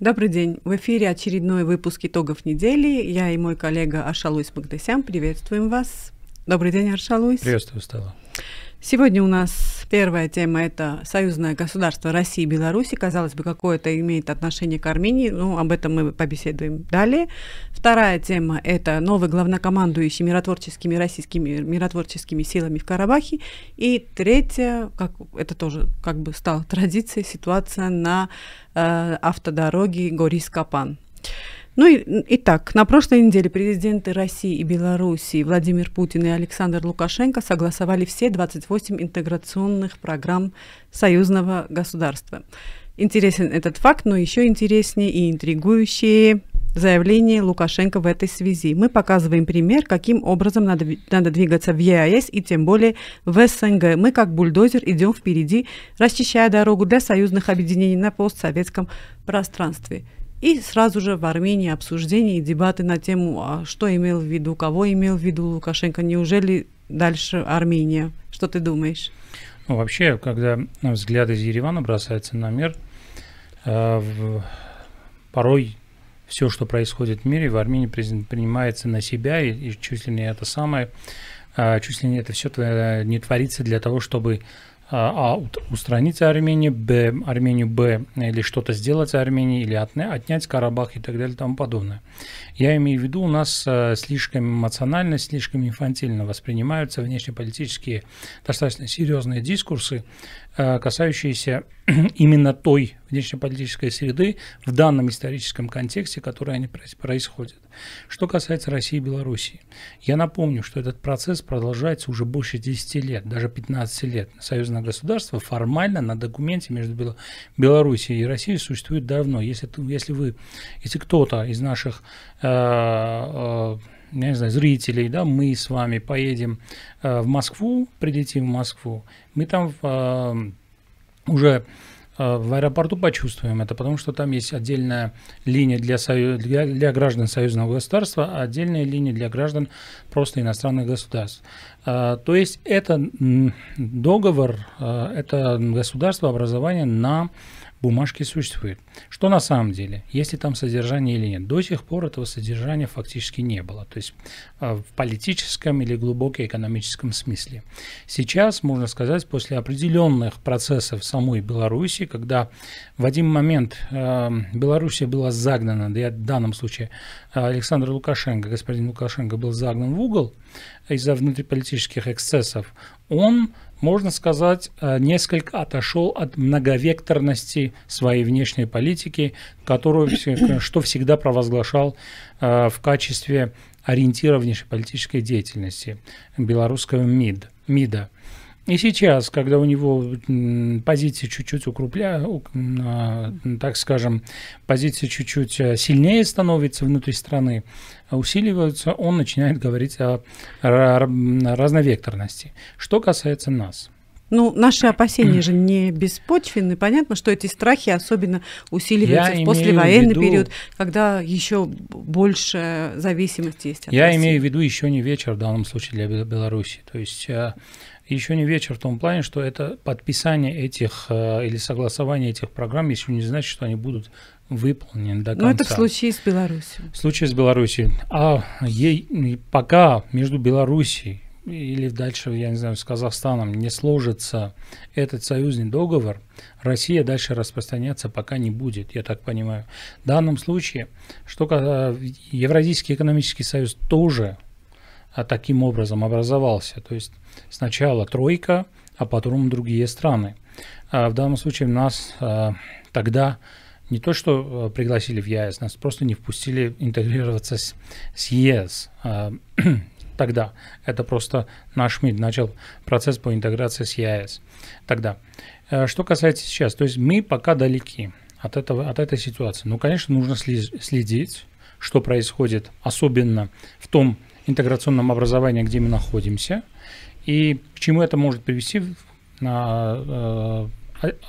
Добрый день. В эфире очередной выпуск итогов недели. Я и мой коллега Аршалуйс Магдасян приветствуем вас. Добрый день, Аршалуйс. Приветствую, Стелла. Сегодня у нас первая тема – это союзное государство России и Беларуси. Казалось бы, какое-то имеет отношение к Армении, но об этом мы побеседуем далее. Вторая тема – это новый главнокомандующий миротворческими российскими миротворческими силами в Карабахе. И третья, как, это тоже как бы стала традицией, ситуация на э, автодороге Горис-Капан. Ну и итак, на прошлой неделе президенты России и Белоруссии Владимир Путин и Александр Лукашенко согласовали все 28 интеграционных программ союзного государства. Интересен этот факт, но еще интереснее и интригующие заявление Лукашенко в этой связи. Мы показываем пример, каким образом надо, надо двигаться в ЕАЭС и тем более в СНГ. Мы как бульдозер идем впереди, расчищая дорогу для союзных объединений на постсоветском пространстве. И сразу же в Армении обсуждение и дебаты на тему, а что имел в виду, кого имел в виду Лукашенко, неужели дальше Армения? Что ты думаешь? Ну, вообще, когда взгляд из Еревана бросается на мир, э, в, порой все, что происходит в мире, в Армении принимается на себя, и, и чуть ли не это самое, э, чуть ли не это все не творится для того, чтобы а, а устранить Армению, Б, Армению, Б, или что-то сделать Армении, или отня, отнять Карабах и так далее и тому подобное. Я имею в виду, у нас а, слишком эмоционально, слишком инфантильно воспринимаются внешнеполитические достаточно серьезные дискурсы, касающиеся именно той внешнеполитической среды в данном историческом контексте, который они происходят. Что касается России и Белоруссии, я напомню, что этот процесс продолжается уже больше 10 лет, даже 15 лет. Союзное государство формально на документе между Белоруссией и Россией существует давно. Если, если вы, если кто-то из наших э, э, я не знаю, зрителей, да, мы с вами поедем э, в Москву, прилетим в Москву, мы там э, уже э, в аэропорту почувствуем это, потому что там есть отдельная линия для, сою... для, для граждан союзного государства, а отдельная линия для граждан просто иностранных государств. То есть это договор, это государство образования на бумажки существует. Что на самом деле, если там содержание или нет? До сих пор этого содержания фактически не было, то есть а, в политическом или глубоко экономическом смысле. Сейчас, можно сказать, после определенных процессов самой Беларуси, когда в один момент э, Белоруссия была загнана, да, в данном случае Александр Лукашенко, господин Лукашенко был загнан в угол из-за внутриполитических эксцессов, он можно сказать, э, несколько отошел от многовекторности своей внешней политики, которую, что всегда провозглашал э, в качестве ориентира внешнеполитической деятельности белорусского МИД, МИДа. И сейчас, когда у него позиции чуть-чуть укрупля, так скажем, позиции чуть-чуть э, сильнее становится внутри страны, усиливаются, он начинает говорить о разновекторности. Что касается нас – ну, наши опасения же не беспочвенны. Понятно, что эти страхи особенно усиливаются Я в послевоенный в виду... период, когда еще больше зависимости есть от Я России. имею в виду еще не вечер в данном случае для Беларуси. То есть э, еще не вечер в том плане, что это подписание этих э, или согласование этих программ еще не значит, что они будут выполнены до конца. Но это в случае с Беларусью. В случае с Беларусью. А ей, пока между Белоруссией или дальше, я не знаю, с Казахстаном не сложится этот союзный договор, Россия дальше распространяться пока не будет, я так понимаю. В данном случае, что Евразийский экономический союз тоже а, таким образом образовался. То есть сначала тройка, а потом другие страны. А в данном случае нас а, тогда не то, что пригласили в ЕС, нас просто не впустили интегрироваться с, с ЕС тогда. Это просто наш МИД начал процесс по интеграции с ЕАЭС тогда. Э, что касается сейчас, то есть мы пока далеки от, этого, от этой ситуации. Ну, конечно, нужно следить, что происходит, особенно в том интеграционном образовании, где мы находимся, и к чему это может привести на э,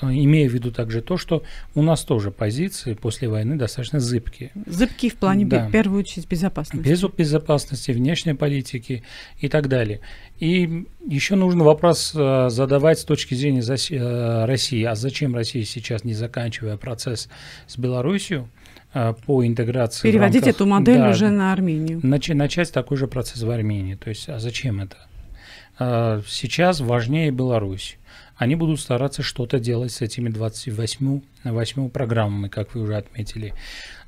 имея в виду также то, что у нас тоже позиции после войны достаточно зыбкие. Зыбкие в плане, да. в первую очередь, безопасности. Без безопасности, внешней политики и так далее. И еще нужно вопрос э, задавать с точки зрения э, России. А зачем Россия сейчас, не заканчивая процесс с Белоруссией, э, по интеграции. Переводить рамках, эту модель да, уже на Армению. Начать, начать такой же процесс в Армении. То есть, а зачем это? А, сейчас важнее Беларусь. Они будут стараться что-то делать с этими 28 8 программами, как вы уже отметили.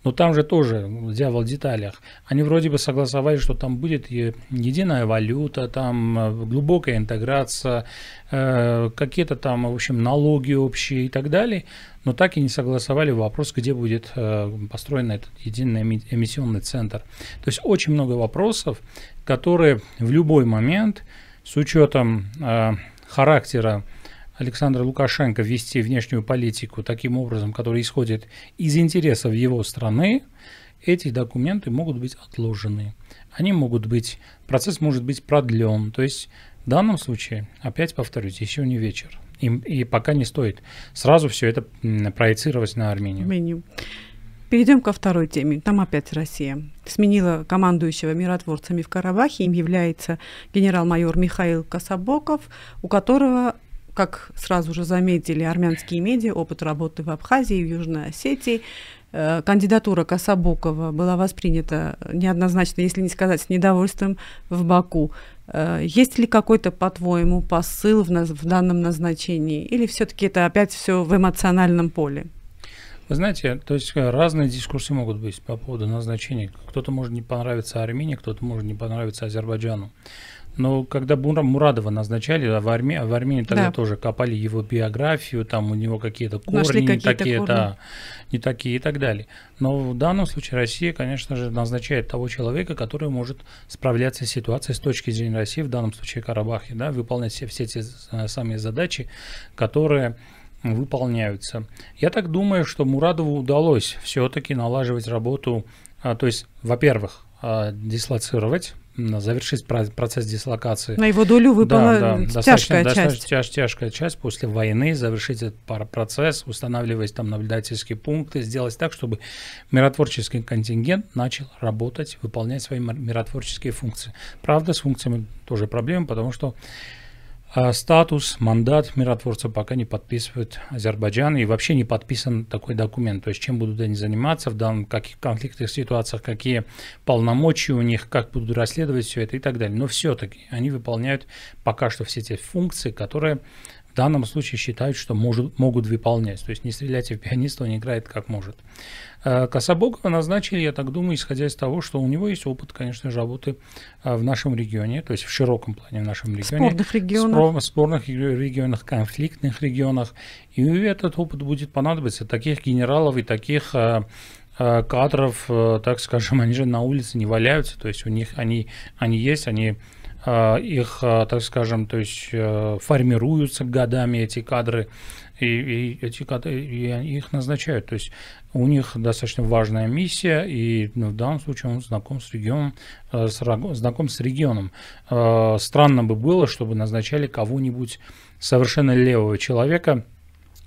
Но там же тоже дьявол в деталях. Они вроде бы согласовали, что там будет единая валюта, там э, глубокая интеграция, э, какие-то там, в общем, налоги общие и так далее. Но так и не согласовали вопрос, где будет э, построен этот единый эмиссионный центр. То есть очень много вопросов, которые в любой момент с учетом характера Александра Лукашенко вести внешнюю политику таким образом, который исходит из интересов его страны, эти документы могут быть отложены. Они могут быть, процесс может быть продлен. То есть в данном случае, опять повторюсь, еще не вечер. И, и пока не стоит сразу все это проецировать на Армению. Армению. Перейдем ко второй теме. Там опять Россия. Сменила командующего миротворцами в Карабахе. Им является генерал-майор Михаил Кособоков, у которого как сразу же заметили армянские медиа, опыт работы в Абхазии в Южной Осетии, э, кандидатура Кособокова была воспринята неоднозначно, если не сказать с недовольством в Баку. Э, есть ли какой-то, по-твоему, посыл в, в данном назначении? Или все-таки это опять все в эмоциональном поле? Вы знаете, то есть э, разные дискурсы могут быть по поводу назначения. Кто-то может не понравиться Армении, кто-то может не понравиться Азербайджану. Но когда Мурадова назначали, а в Армении, в Армении тогда да. тоже копали его биографию, там у него какие-то корни какие не такие, корни. да, не такие и так далее. Но в данном случае Россия, конечно же, назначает того человека, который может справляться с ситуацией с точки зрения России, в данном случае Карабахе, да, выполнять все, все те э, самые задачи, которые выполняются. Я так думаю, что Мурадову удалось все-таки налаживать работу, а, то есть, во-первых, а, дислоцировать завершить процесс дислокации. На его долю выпала да, да, тяжкая часть. Тяж, тяжкая часть после войны, завершить этот процесс, устанавливать там наблюдательские пункты, сделать так, чтобы миротворческий контингент начал работать, выполнять свои миротворческие функции. Правда, с функциями тоже проблемы, потому что статус, мандат миротворца пока не подписывает Азербайджан и вообще не подписан такой документ. То есть чем будут они заниматься в данных каких конфликтных ситуациях, какие полномочия у них, как будут расследовать все это и так далее. Но все-таки они выполняют пока что все те функции, которые в данном случае считают, что может, могут выполнять. То есть не стреляйте в пианиста, он играет как может. Э, Кособокова назначили, я так думаю, исходя из того, что у него есть опыт, конечно же, работы э, в нашем регионе, то есть в широком плане в нашем регионе. Спорных регионах. В спорных регионах, конфликтных регионах. И этот опыт будет понадобиться. Таких генералов и таких э, кадров, так скажем, они же на улице не валяются, то есть у них они, они есть, они их, а, так скажем, то есть э, формируются годами эти кадры, и, и эти кадры и их назначают. То есть у них достаточно важная миссия, и ну, в данном случае он знаком с регионом, э, с, знаком с регионом. Э, странно бы было, чтобы назначали кого-нибудь совершенно левого человека,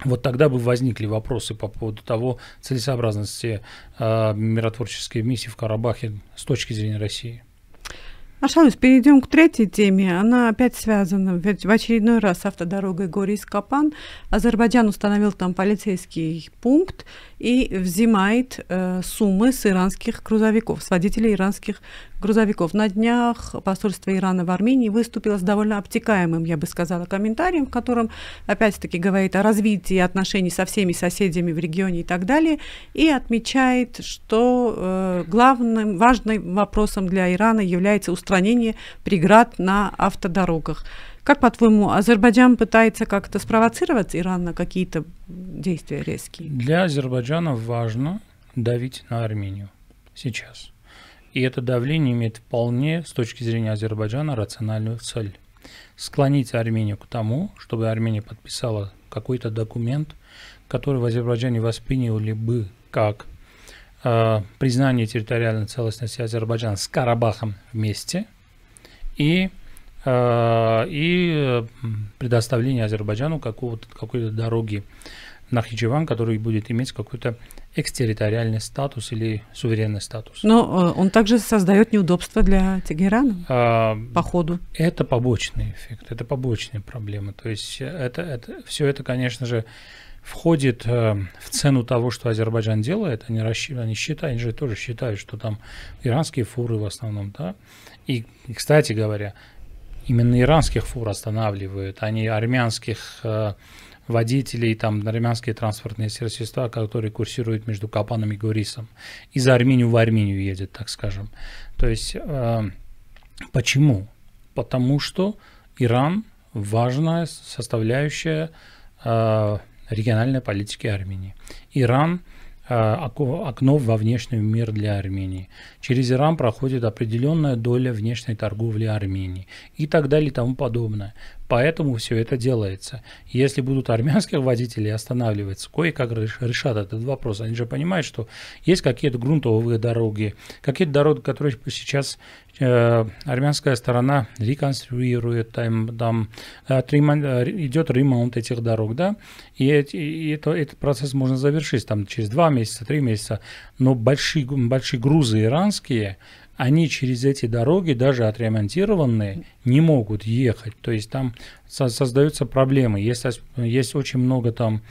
вот тогда бы возникли вопросы по поводу того целесообразности э, миротворческой миссии в Карабахе с точки зрения России. Аршалус, перейдем к третьей теме. Она опять связана. В очередной раз с автодорогой Горис-Капан Азербайджан установил там полицейский пункт и взимает э, суммы с иранских грузовиков, с водителей иранских грузовиков. На днях посольство Ирана в Армении выступило с довольно обтекаемым, я бы сказала, комментарием, в котором опять-таки говорит о развитии отношений со всеми соседями в регионе и так далее, и отмечает, что э, главным, важным вопросом для Ирана является устранение преград на автодорогах. Как, по-твоему, Азербайджан пытается как-то спровоцировать Иран на какие-то действия резкие? Для Азербайджана важно давить на Армению сейчас. И это давление имеет вполне, с точки зрения Азербайджана, рациональную цель. Склонить Армению к тому, чтобы Армения подписала какой-то документ, который в Азербайджане восприняли бы как э, признание территориальной целостности Азербайджана с Карабахом вместе и, э, и предоставление Азербайджану какого-то, какой-то дороги Нахичеван, который будет иметь какой-то экстерриториальный статус или суверенный статус. Но э, он также создает неудобства для Тегерана а, по ходу. Это побочный эффект, это побочные проблемы. То есть это, это, все это, конечно же, входит э, в цену того, что Азербайджан делает, они, расщ... они считают, они же тоже считают, что там иранские фуры в основном, да. И, кстати говоря, именно иранских фур останавливают, а не армянских э, водителей, там, армянские транспортные средства, которые курсируют между Капаном и Гурисом. Из Армению в Армению едет, так скажем. То есть, э, почему? Потому что Иран важная составляющая э, региональной политики Армении. Иран э, окно во внешний мир для Армении. Через Иран проходит определенная доля внешней торговли Армении и так далее и тому подобное. Поэтому все это делается. Если будут армянских водителей останавливаться, кое-как решат этот вопрос. Они же понимают, что есть какие-то грунтовые дороги, какие-то дороги, которые сейчас э, армянская сторона реконструирует, там, там э, идет ремонт этих дорог, да, и, и это, этот процесс можно завершить там через два месяца, три месяца, но большие, большие грузы иранские, они через эти дороги, даже отремонтированные, не могут ехать. То есть там со создаются проблемы. Есть, есть очень много там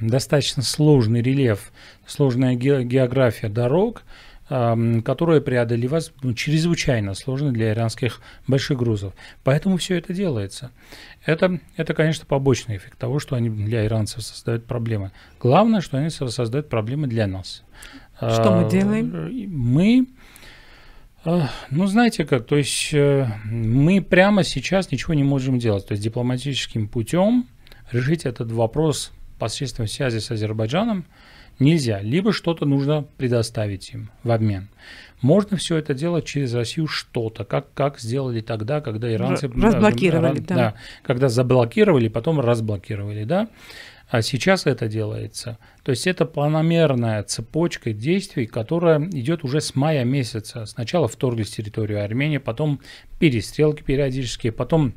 достаточно сложный рельеф, сложная ге география дорог, которые преодолевать ну, чрезвычайно сложно для иранских больших грузов. Поэтому все это делается. Это, это, конечно, побочный эффект того, что они для иранцев создают проблемы. Главное, что они создают проблемы для нас. Что мы делаем? Мы ну, знаете как, то есть э, мы прямо сейчас ничего не можем делать. То есть дипломатическим путем решить этот вопрос посредством связи с Азербайджаном нельзя. Либо что-то нужно предоставить им в обмен. Можно все это делать через Россию что-то, как, как сделали тогда, когда иранцы... Разблокировали, да. да. Когда заблокировали, потом разблокировали, да. А сейчас это делается. То есть это планомерная цепочка действий, которая идет уже с мая месяца. Сначала вторглись территорию Армении, потом перестрелки периодические, потом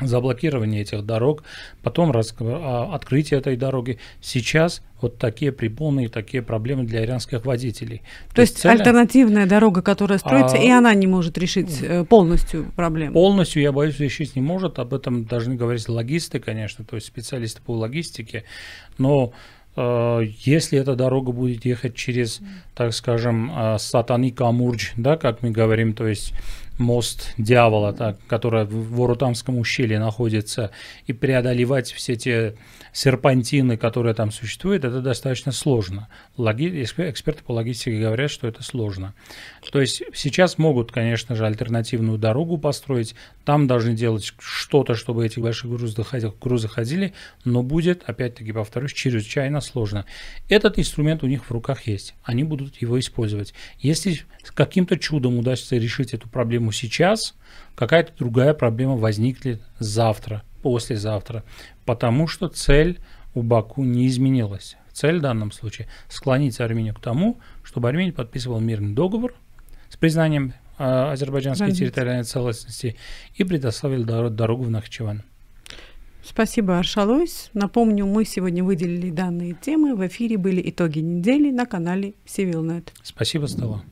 заблокирование этих дорог, потом раз, а, открытие этой дороги. Сейчас вот такие препоны такие проблемы для иранских водителей. То, То есть цель... альтернативная дорога, которая строится, а... и она не может решить э, полностью проблему? Полностью, я боюсь, решить не может. Об этом должны говорить логисты, конечно, то есть специалисты по логистике. Но э, если эта дорога будет ехать через, так скажем, э, Сатани Камурдж, да, как мы говорим, то есть мост дьявола, так, который в Ворутамском ущелье находится, и преодолевать все те серпантины, которые там существуют, это достаточно сложно. Логи... Эксперты по логистике говорят, что это сложно. То есть сейчас могут, конечно же, альтернативную дорогу построить, там должны делать что-то, чтобы эти большие грузы, грузы ходили, но будет, опять-таки повторюсь, чрезвычайно сложно. Этот инструмент у них в руках есть, они будут его использовать. Если каким-то чудом удастся решить эту проблему сейчас, какая-то другая проблема возникнет завтра, послезавтра, потому что цель у Баку не изменилась. Цель в данном случае – склонить Армению к тому, чтобы Армения подписывала мирный договор с признанием э, азербайджанской Развитие. территориальной целостности и предоставил дорогу в Нахчеван. Спасибо, Аршалойс. Напомню, мы сегодня выделили данные темы. В эфире были итоги недели на канале Civilnet. Спасибо, Стелла.